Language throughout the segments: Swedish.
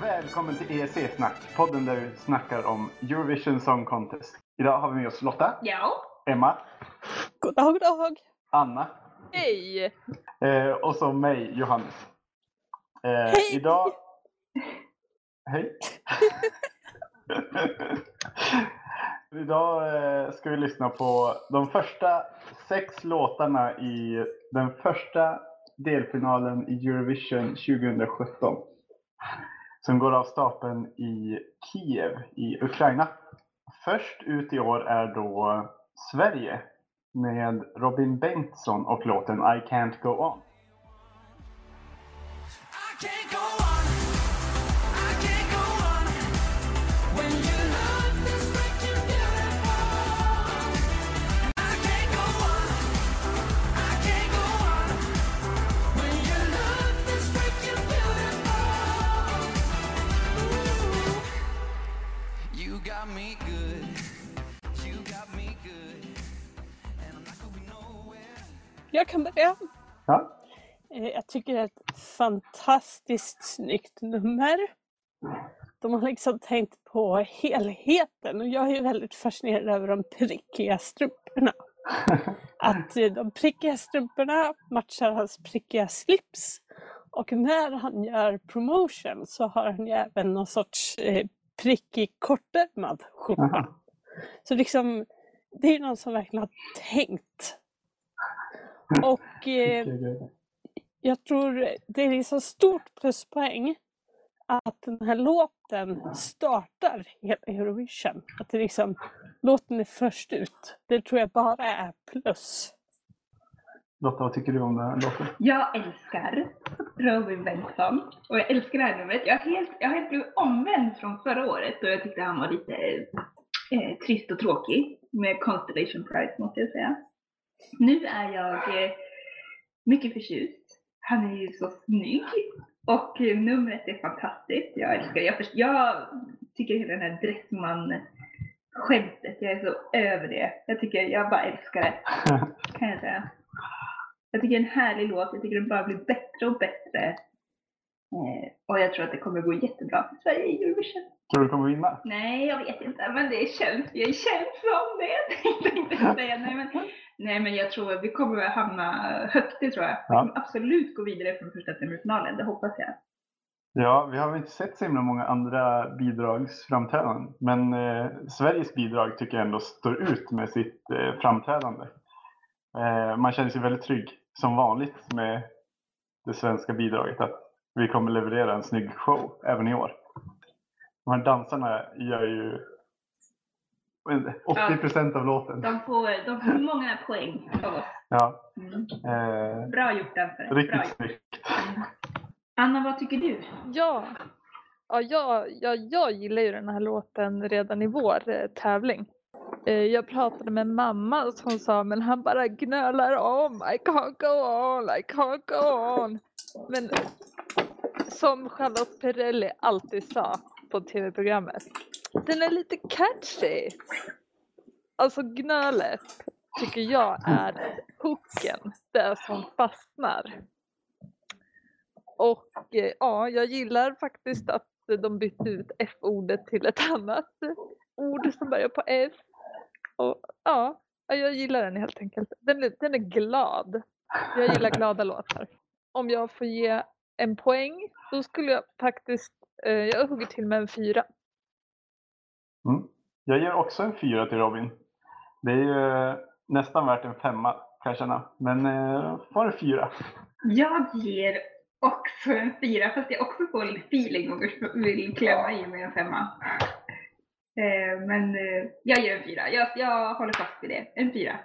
Välkommen till EEC-snack, podden där vi snackar om Eurovision Song Contest. Idag har vi med oss Lotta, Ja. Emma, God dag, god dag. Anna Hej! eh, och så mig, Johannes. Eh, Hej! Idag... Hej! idag eh, ska vi lyssna på de första sex låtarna i den första delfinalen i Eurovision 2017. Som går av stapeln i Kiev i Ukraina. Först ut i år är då Sverige med Robin Bengtsson och låten I can't go on. Jag kan börja. Ja, Eh, Jag tycker det är ett fantastiskt snyggt nummer. De har liksom tänkt på helheten och jag är väldigt fascinerad över de prickiga strumporna. Att eh, de prickiga strumporna matchar hans prickiga slips. Och när han gör promotion så har han ju även någon sorts eh, prickig kortärmad skjorta. Så liksom, det är någon som verkligen har tänkt. Och eh, jag tror det är liksom stort pluspoäng att den här låten startar hela Eurovision. Att det liksom, låten är först ut. Det tror jag bara är plus. Lotta, vad tycker du om den här låten? Jag älskar Robin Bengtsson och jag älskar det här numret. Jag har helt, jag har helt blivit omvänd från förra året och jag tyckte han var lite eh, trist och tråkig med Constellation Prize måste jag säga. Nu är jag eh, mycket förtjust. Han är ju så snygg och eh, numret är fantastiskt. Jag älskar det. Jag, förs- jag tycker hela den här Dressman-skämtet, jag är så över det. Jag tycker, jag bara älskar det kan jag säga. Jag tycker det är en härlig låt. Jag tycker den bara blir bättre och bättre. Eh, och jag tror att det kommer gå jättebra för Sverige i Eurovision. Tror du kommer vinna? Nej, jag vet inte. Men det känns, jag känns som det. Nej, men, nej, men jag tror att vi kommer att hamna högt, det tror jag. Vi Ja. kommer absolut gå vidare från första semifinalen, det hoppas jag. Ja, vi har väl inte sett så himla många andra bidragsframträdanden. Men eh, Sveriges bidrag tycker jag ändå står ut med sitt eh, framträdande. Eh, man känner sig väldigt trygg, som vanligt, med det svenska bidraget. Att vi kommer leverera en snygg show även i år. De här dansarna gör ju 80 procent av låten. De får, de får många poäng av oss. Ja, Mm. eh, Bra gjort dansare. Bra riktigt gjort. snyggt. Mm. Anna, vad tycker du? Ja, ja jag, jag, jag gillar ju den här låten redan i vår eh, tävling. Eh, jag pratade med mamma som sa men han bara gnölar om I can't go on, I can't go on. Men som Charlotte Perrelli alltid sa på tv-programmet. Den är lite catchy. Alltså gnölet tycker jag är hooken. Det som fastnar. Och eh, ja, jag gillar faktiskt att de bytte ut F-ordet till ett annat ord som börjar på F. Och ja, jag gillar den helt enkelt. Den är, den är glad. Jag gillar glada låtar. Om jag får ge en poäng, då skulle jag faktiskt, jag hugger till med en fyra. Mm. Jag ger också en fyra till Robin. Det är ju eh, nästan värt en femma kan jag känna. Men eh, får en fyra. Jag ger också en fyra, fast jag också får lite feeling och vill klämma i mig en femma. Eh, men eh, jag ger en fyra. Jag, jag håller fast vid det. En fyra.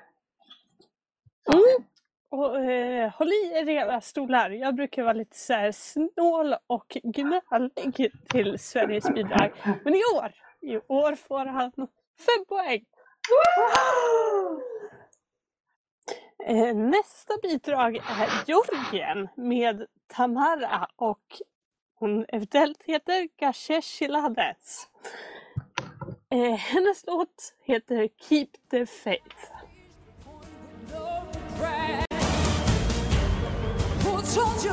Mm. Och, eh, håll i er era stolar. Jag brukar vara lite så här snål och gnällig till Sveriges bidrag. Men i år, i år får han fem poäng. Eh, nästa bidrag är Georgien med Tamara och hon eventuellt heter Gashesh Lades. Eh, hennes låt heter Keep the Faith. 终究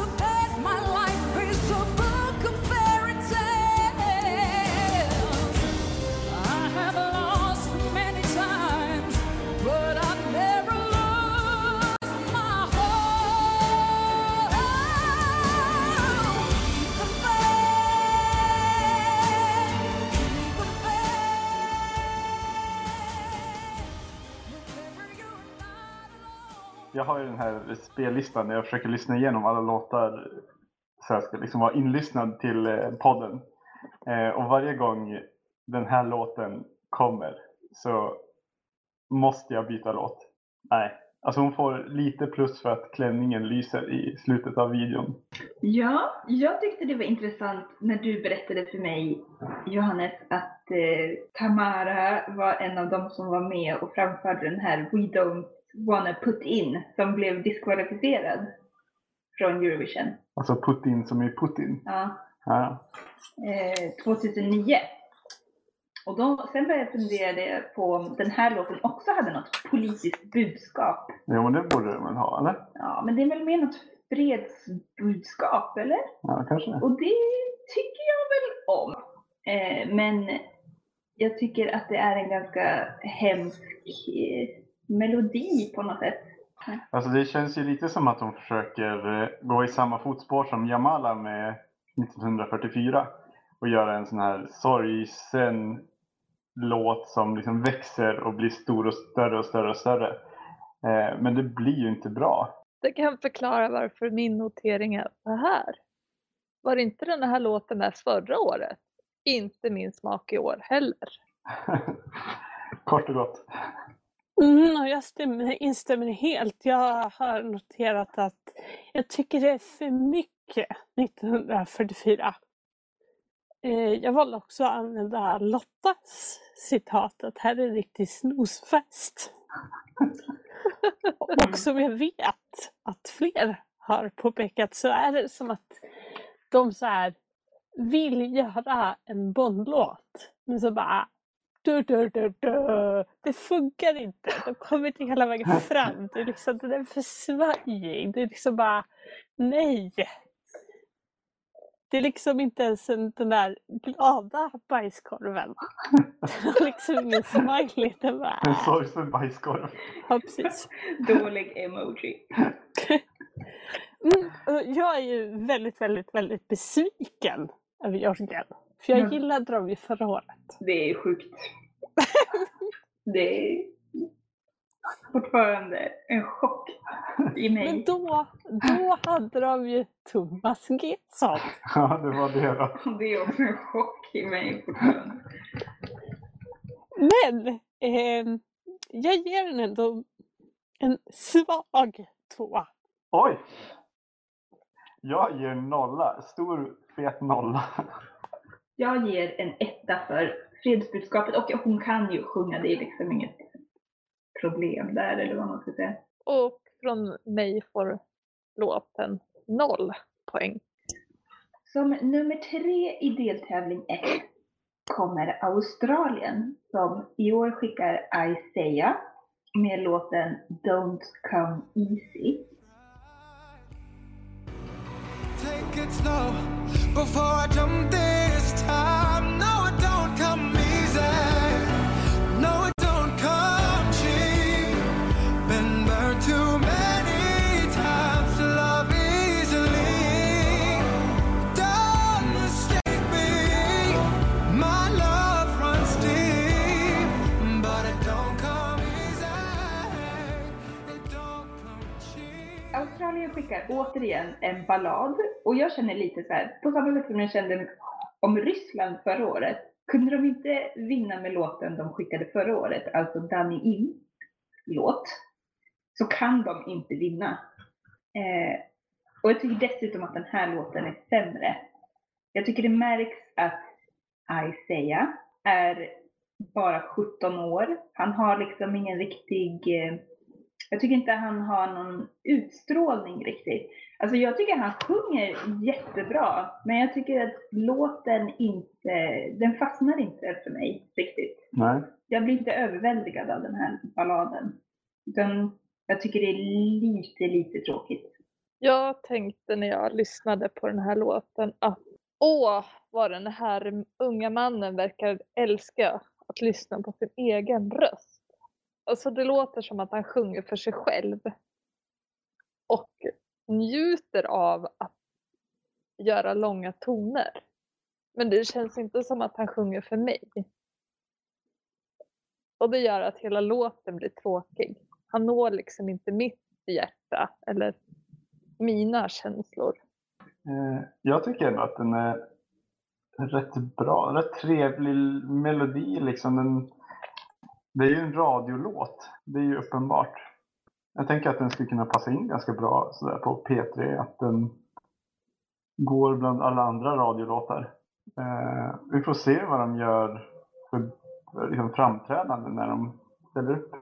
jag har ju den här spellistan där jag försöker lyssna igenom alla låtar så jag ska liksom vara inlyssnad till eh, podden. Eh, och varje gång den här låten kommer så måste jag byta låt. Nej, alltså hon får lite plus för att klänningen lyser i slutet av videon. Ja, jag tyckte det var intressant när du berättade för mig, Johannes, att eh, Tamara var en av dem som var med och framförde den här We Don't Wanna Put In, som blev diskvalificerad från Eurovision. Alltså Putin som är Putin. Ja, Ja. eh, 2009. Och då, sen började jag fundera på om den här låten också hade något politiskt budskap. Jo men det borde den väl ha, eller? Ja, men det är väl mer något fredsbudskap, eller? Ja, kanske. Och det tycker jag väl om. Eh, men jag tycker att det är en ganska hemsk eh, melodi på något sätt. Alltså det känns ju lite som att de försöker eh, gå i samma fotspår som Jamala med 1944 och göra en sån här sorgsen låt som liksom växer och blir stor och större och större och större. Eh, Men det blir ju inte bra. Det kan förklara varför min notering är så här. Var inte den här låten där förra året? Inte min smak i år heller. Kort och gott. Mm, jag stämmer, instämmer helt. Jag har noterat att jag tycker det är för mycket 1944. Eh, jag valde också att använda Lottas citat att här är en riktig snosfest. Och som jag vet att fler har påpekat så är det som att de så här vill göra en Bondlåt men så bara du, du, du, du. Det funkar inte. De kommer inte hela vägen fram. Det är liksom, den är för svajig. Det är liksom bara, nej. Det är liksom inte ens en, den där glada bajskorven. Den har liksom ingen smiley. Den bara, En sorgsen bajskorv. ja, precis. Dålig emoji. Mm, jag är ju väldigt, väldigt, väldigt besviken över Jörgen. För jag Ja. gillade dem ju förra året. Det är sjukt. Det är fortfarande en chock i Men mig. då, då hade de ju Thomas Gesson. Ja, det var det då. Det är också en chock i mig fortfarande. Men ehm, jag ger den ändå en svag tvåa. Oj! Jag ger nolla. Stor fet nolla. Jag ger en etta för fredsbudskapet och hon kan ju sjunga, det är liksom inget problem där eller vad man ska säga. Och från mig får låten noll poäng. Som nummer tre i deltävling 1 kommer Australien som i år skickar Isaiah med låten Don't Come Easy. Take it slow before I jump this Australien skickar återigen en ballad och jag känner lite så här, på samma sätt som jag kände om Ryssland förra året. Kunde de inte vinna med låten de skickade förra året, alltså Danny In låt, så kan de inte vinna. Eh, och jag tycker dessutom att den här låten är sämre. Jag tycker det märks att Isaiah är bara 17 år. Han har liksom ingen riktig eh, jag tycker inte han har någon utstrålning riktigt. Alltså jag tycker han sjunger jättebra, men jag tycker att låten inte, den fastnar inte för mig riktigt. Nej. Jag blir inte överväldigad av den här balladen. Utan jag tycker det är lite, lite tråkigt. Jag tänkte när jag lyssnade på den här låten att åh, vad den här unga mannen verkar älska att lyssna på sin egen röst. Alltså det låter som att han sjunger för sig själv. Och njuter av att göra långa toner. Men det känns inte som att han sjunger för mig. Och det gör att hela låten blir tråkig. Han når liksom inte mitt hjärta eller mina känslor. Eh, jag tycker ändå att den är rätt bra. Rätt trevlig melodi liksom. Den, det är ju en radiolåt. Det är ju uppenbart. Jag tänker att den skulle kunna passa in ganska bra sådär på P3. Att den går bland alla andra radiolåtar. Eh, vi får se vad de gör för för liksom, framträdande när de ställer upp.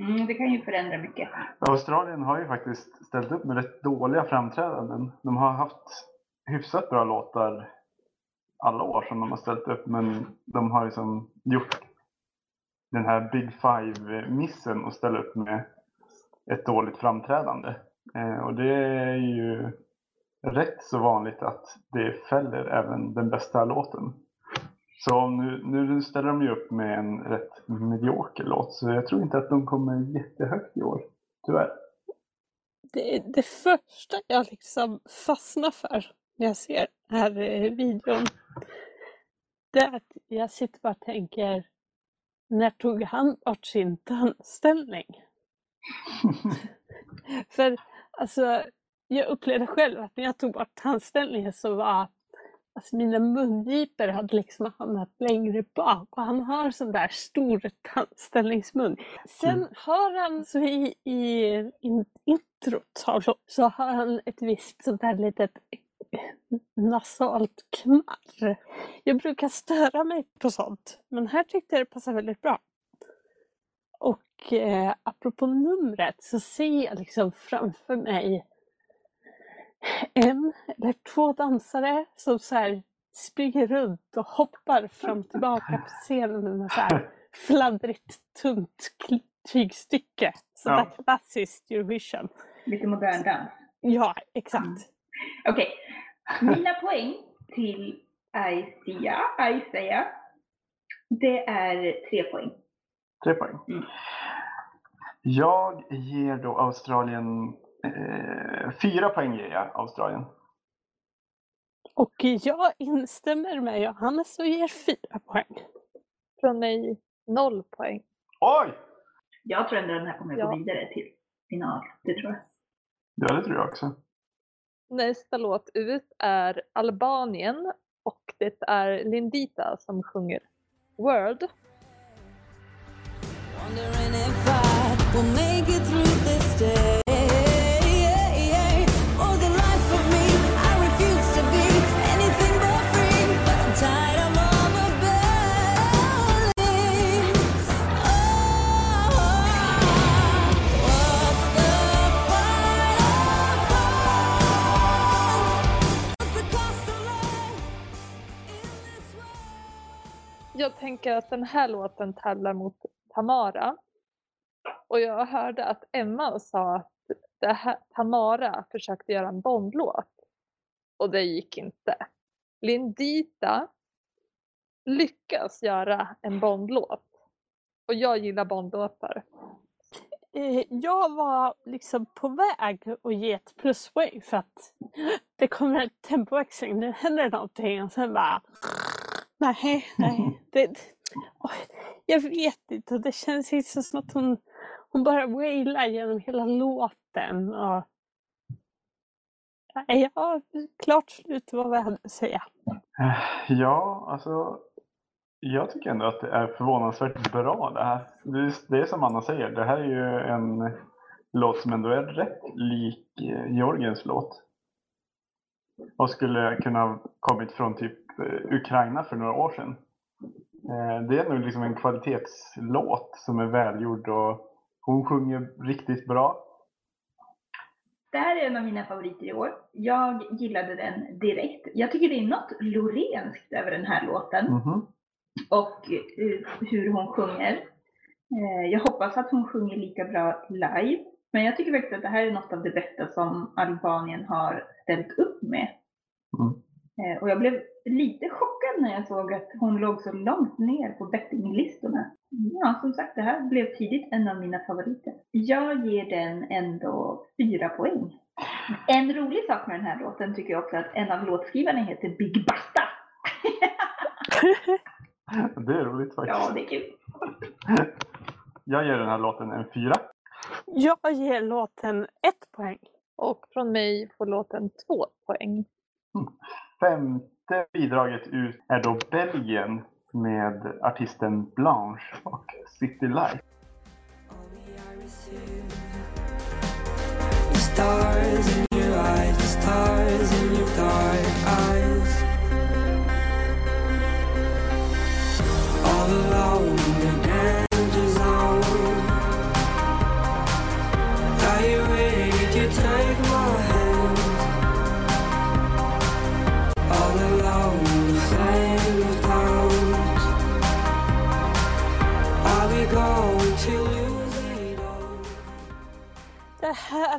Mm, det kan ju förändra mycket. Australien har ju faktiskt ställt upp med rätt dåliga framträdanden. De har haft hyfsat bra låtar alla år som de har ställt upp men de har liksom gjort den här Big Five-missen och ställa upp med ett dåligt framträdande. Eh, och det är ju rätt så vanligt att det fäller även den bästa låten. Så nu, nu ställer de ju upp med en rätt medioker låt så jag tror inte att de kommer jättehögt i år. Tyvärr. Det, det första jag liksom fastnar för när jag ser den här eh, videon, det är att jag sitter och bara tänker, när tog han bort sin tandställning? För alltså, jag upplevde själv att när jag tog bort tandställningen så var alltså mina mungipor hade liksom hamnat längre bak och han har sån där stor tandställningsmun. Sen Mm. har han så i, i in, introt så, så har han ett visst sånt där litet nasalt knarr. Jag brukar störa mig på sånt men här tyckte jag det passade väldigt bra. Och eh, apropå numret så ser jag liksom framför mig en eller två dansare som så här springer runt och hoppar fram och tillbaka på scenen med så här fladdrigt tunt tygstycke. Sånt där Ja. klassiskt Eurovision. Lite modern dans. Ja, exakt. Okej. Mina poäng till Aisia, Aisia, det är tre poäng. Tre poäng. Mm. Jag ger då Australien eh, fyra poäng ger jag Australien. Och jag instämmer med Johannes och ger fyra poäng. Från mig noll poäng. Oj! Jag tror ändå den här kommer Ja. gå vidare till final. Det tror jag. Ja, det tror jag också. Nästa låt ut är Albanien och det är Lindita som sjunger World. Jag tänker att den här låten tävlar mot Tamara. Och jag hörde att Emma sa att det här, Tamara försökte göra en Bondlåt. Och det gick inte. Lindita lyckas göra en Bondlåt. Och jag gillar Bondlåtar. Eh, Jag var liksom på väg att ge ett pluspoäng för att det kommer en tempoväxling, det händer någonting och sen bara nej, nej. Det, jag vet inte, det känns inte som att hon, hon bara wailar genom hela låten. Och, ja, klart slut vad vi hade att säga. Ja, alltså. Jag tycker ändå att det är förvånansvärt bra det här. Det är, som Anna säger, det här är ju en låt som ändå är rätt lik eh, Georgiens låt. Och skulle kunna ha kommit från typ eh, Ukraina för några år sedan. Eh, Det är nog liksom en kvalitetslåt som är välgjord och hon sjunger riktigt bra. Det här är en av mina favoriter i år. Jag gillade den direkt. Jag tycker det är något lorenskt över den här låten Mhm. och eh, hur hon sjunger. Eh, Jag hoppas att hon sjunger lika bra live. Men jag tycker faktiskt att det här är något av det bästa som Albanien har ställt upp med. Mm. Eh, Och jag blev lite chockad när jag såg att hon låg så långt ner på bettinglistorna. Ja, som sagt, det här blev tidigt en av mina favoriter. Jag ger den ändå fyra poäng. En rolig sak med den här låten tycker jag också att en av låtskrivarna heter Big Basta. Det är roligt faktiskt. Ja, det är kul. Jag ger den här låten en fyra. Jag ger låten ett poäng. Och från mig får låten två poäng. Femte bidraget ut är då Belgien med artisten Blanche och City Light. Stars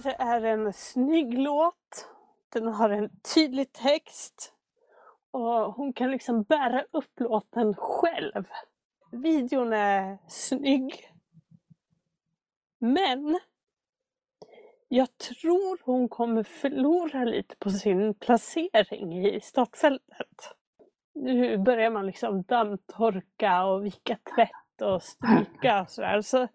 här är en snygg låt. Den har en tydlig text. Och hon kan liksom bära upp låten själv. Videon är snygg. Men jag tror hon kommer förlora lite på sin placering i startfältet. Nu börjar man liksom dammtorka och vika tvätt och stryka och sådär. Så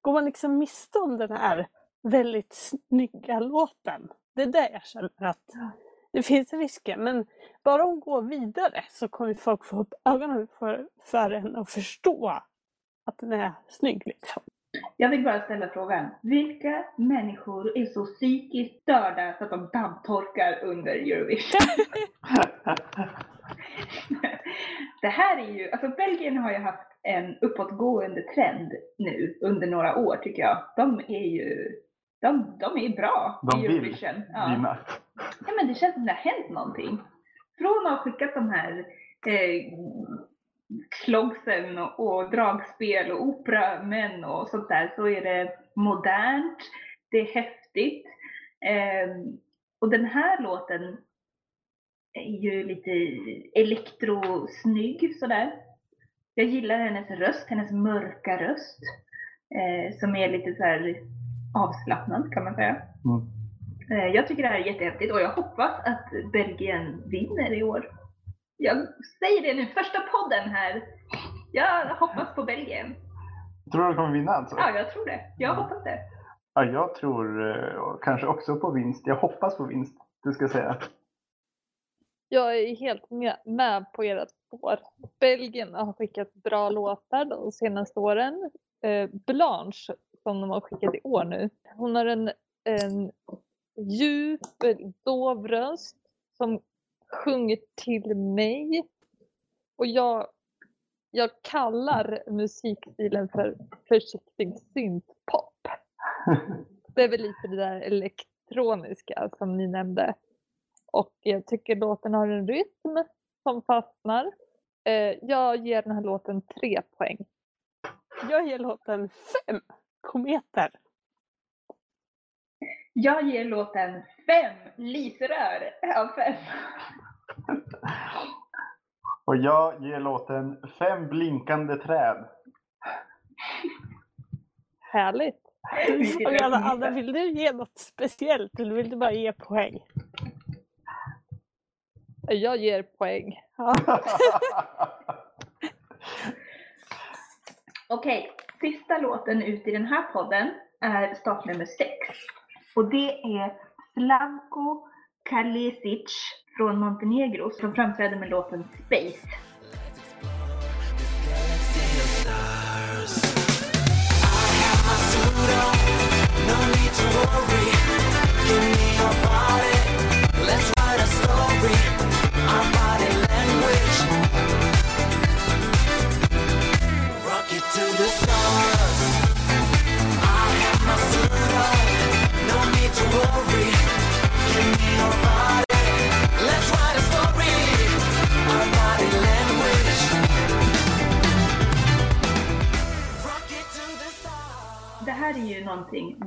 går man liksom miste om den här väldigt snygga låten. Det är där jag känner att det finns risker. Men bara hon går vidare så kommer folk få upp ögonen för, för henne och förstå att den är snygg. Liksom. Jag vill bara ställa frågan. Vilka människor är så psykiskt störda så att de dammtorkar under Eurovision? det här är ju, alltså Belgien har ju haft en uppåtgående trend nu under några år tycker jag. De är ju, de, de är bra De i vill Eurovision. Ja. vinna. ja men det känns som det har hänt någonting. Från att ha skickat de här eh, slogsen och, och dragspel och operamän och sånt där så är det modernt, det är häftigt. Eh, och den här låten är ju lite elektrosnygg sådär. Jag gillar hennes röst, hennes mörka röst. Eh, som är lite så här avslappnad kan man säga. Mm. Eh, jag tycker det här är jättehäftigt och jag hoppas att Belgien vinner i år. Jag säger det nu, första podden här. Jag hoppas på Belgien. Tror du de kommer vinna alltså? Ja, jag tror det. Jag hoppas det. Ja, jag tror eh, kanske också på vinst. Jag hoppas på vinst, du ska säga. Jag är helt med, med på ert spår. Belgien har skickat bra låtar de senaste åren. Eh, Blanche, som de har skickat i år nu, hon har en, en djup, dov röst som sjunger till mig. Och jag, jag kallar musikstilen för försiktig syntpop. Det är väl lite det där elektroniska som ni nämnde. Och jag tycker låten har en rytm som fastnar. Eh, jag ger den här låten tre poäng. Jag ger låten fem kometer. Jag ger låten fem lysrör av fem. Och jag ger låten Fem blinkande träd. Härligt. Och Anna, Anna, vill du ge något speciellt eller vill du bara ge poäng? Jag ger poäng. Ja. Okej, sista låten ut i den här podden är startnummer sex. Och det är Slavko Kalesic från Montenegro som framträder med låten Space.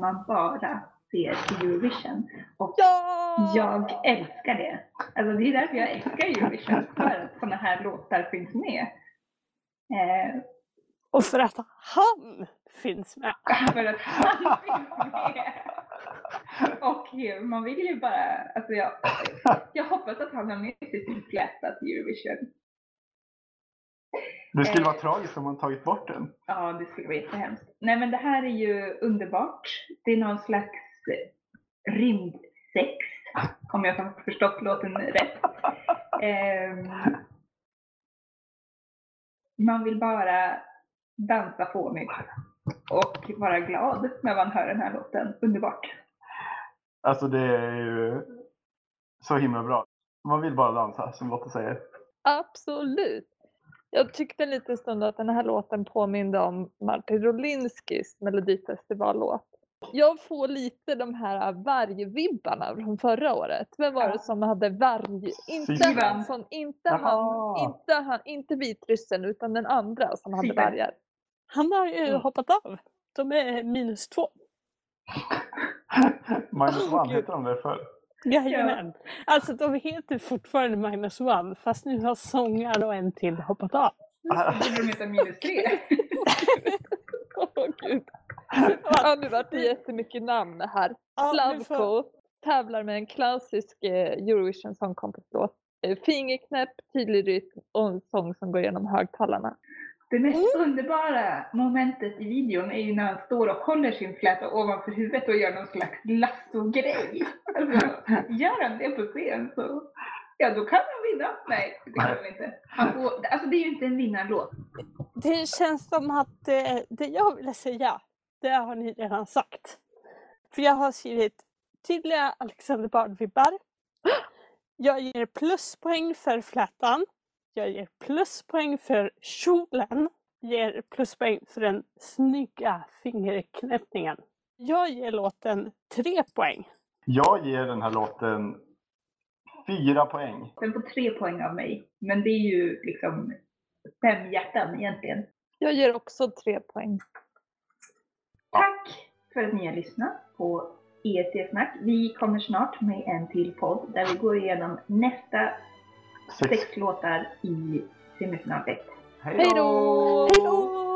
Man bara ser Eurovision. Och Ja! jag älskar det. Alltså det är därför jag älskar Eurovision, för att sådana här låtar finns med. Eh, Och för att han finns med. för att han finns med. Och man vill ju bara, alltså jag, jag hoppas att han har med sig sin fläta till Eurovision. Det skulle Eh. vara tragiskt om man tagit bort den. Ja, det skulle vara jättehemskt. Nej, men det här är ju underbart. Det är någon slags rymdsex, om jag har förstått låten rätt. Ehm, man vill bara dansa fånigt och vara glad när man hör den här låten. Underbart. Alltså det är ju så himla bra. Man vill bara dansa, som Lotta säger. Absolut. Jag tyckte en liten stund att den här låten påminde om Martin Rolinskis melodifestivallåt. Jag får lite de här vargvibbarna från förra året. Vem var det som hade varg? Inte Sivan. han som, inte han, inte han, inte vitryssen utan den andra som hade vargar. Han har ju Mm. hoppat av. De är minus två. Minus one Gud. heter de det förr. Jajamän. Alltså de heter fortfarande minus one fast nu har sångaren och en till hoppat av. Borde de heta minus tre? Åh gud. Ja, nu vart det jättemycket namn här. Ja, vi får- Slavko tävlar med en klassisk eh, Eurovision Song Contest-låt. Eh, Fingerknäpp, tydlig rytm och en sång som går genom högtalarna. Det mest underbara momentet i videon är ju när han står och håller sin fläta ovanför huvudet och gör någon slags lasso-grej. Alltså, gör han det på scen så, ja då kan han vinna. Nej, det kan han inte. Han får, alltså det är ju inte en vinnarlåt. Det känns som att eh, det jag ville säga, det har ni redan sagt. För jag har skrivit tydliga Alexander Bard-vibbar. Jag ger pluspoäng för flätan. Jag ger pluspoäng för kjolen. Ger pluspoäng för den snygga fingerknäppningen. Jag ger låten tre poäng. Jag ger den här låten fyra poäng. Den får tre poäng av mig. Men det är ju liksom fem hjärtan egentligen. Jag ger också tre poäng. Tack för att ni har lyssnat på ESC-snack. Vi kommer snart med en till podd där vi går igenom nästa sex låtar i semifinal 1. Hej då! Hej då!